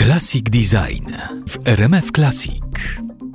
Classic Design w RMF Classic.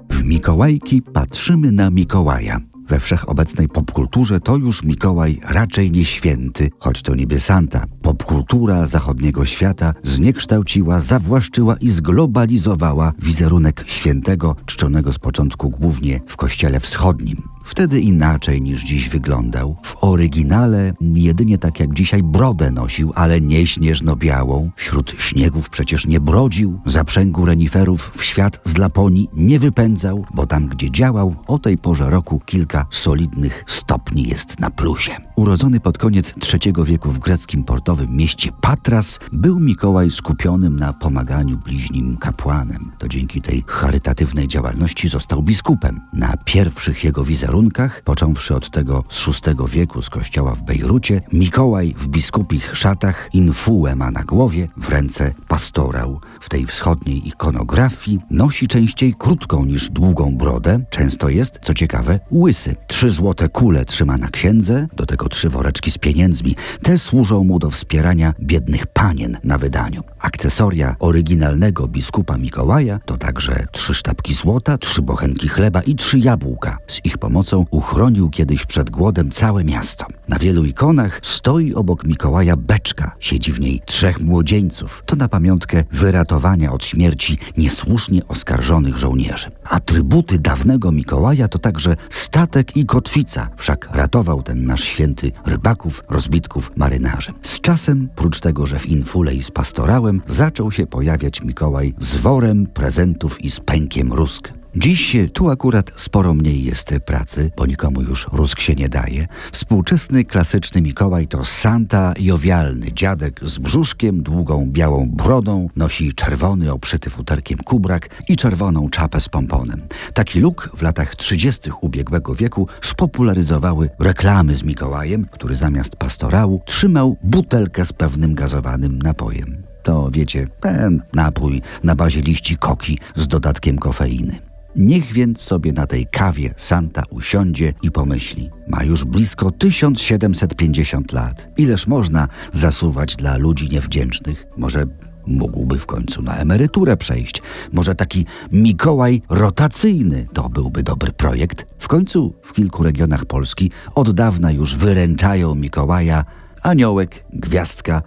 W Mikołajki patrzymy na Mikołaja. We wszechobecnej popkulturze to już Mikołaj raczej nie święty, choć to niby Santa. Popkultura zachodniego świata zniekształciła, zawłaszczyła i zglobalizowała wizerunek świętego, czczonego z początku głównie w kościele wschodnim. Wtedy inaczej niż dziś wyglądał. W oryginale jedynie tak jak dzisiaj brodę nosił, ale nie śnieżno-białą. Wśród śniegów przecież nie brodził, zaprzęgu reniferów w świat z Laponii nie wypędzał, bo tam gdzie działał, o tej porze roku kilka solidnych stopni jest na plusie. Urodzony pod koniec III wieku w greckim portowym mieście Patras, był Mikołaj skupionym na pomaganiu bliźnim kapłanem. To dzięki tej charytatywnej działalności został biskupem. Na pierwszych jego wizerunkach warunkach, począwszy od tego z VI wieku z kościoła w Bejrucie, Mikołaj w biskupich szatach infułę ma na głowie, w ręce pastorał. W tej wschodniej ikonografii nosi częściej krótką niż długą brodę, często jest, co ciekawe, łysy. Trzy złote kule trzyma na księdze, do tego trzy woreczki z pieniędzmi. Te służą mu do wspierania biednych panien na wydaniu. Akcesoria oryginalnego biskupa Mikołaja to także trzy sztabki złota, trzy bochenki chleba i trzy jabłka. Z ich pomocą pomocą uchronił kiedyś przed głodem całe miasto. Na wielu ikonach stoi obok Mikołaja beczka, siedzi w niej trzech młodzieńców. To na pamiątkę wyratowania od śmierci niesłusznie oskarżonych żołnierzy. Atrybuty dawnego Mikołaja to także statek i kotwica, wszak ratował ten nasz święty rybaków, rozbitków, marynarzy. Z czasem, prócz tego, że w infule i z pastorałem, zaczął się pojawiać Mikołaj z worem prezentów i z pękiem rusk. Dziś tu akurat sporo mniej jest pracy, bo nikomu już rusk się nie daje. Współczesny klasyczny Mikołaj to Santa jowialny dziadek z brzuszkiem, długą białą brodą, nosi czerwony oprzyty futerkiem kubrak i czerwoną czapę z pomponem. Taki luk w latach 30. ubiegłego wieku spopularyzowały reklamy z Mikołajem, który zamiast pastorału trzymał butelkę z pewnym gazowanym napojem. To wiecie, ten napój na bazie liści koki z dodatkiem kofeiny. Niech więc sobie na tej kawie Santa usiądzie i pomyśli. Ma już blisko 1750 lat. Ileż można zasuwać dla ludzi niewdzięcznych? Może mógłby w końcu na emeryturę przejść. Może taki Mikołaj rotacyjny to byłby dobry projekt. W końcu w kilku regionach Polski od dawna już wyręczają Mikołaja aniołek, gwiazdka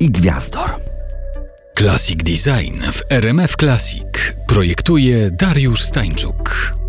i gwiazdor. Classic Design w RMF Classic projektuje Dariusz Stańczuk.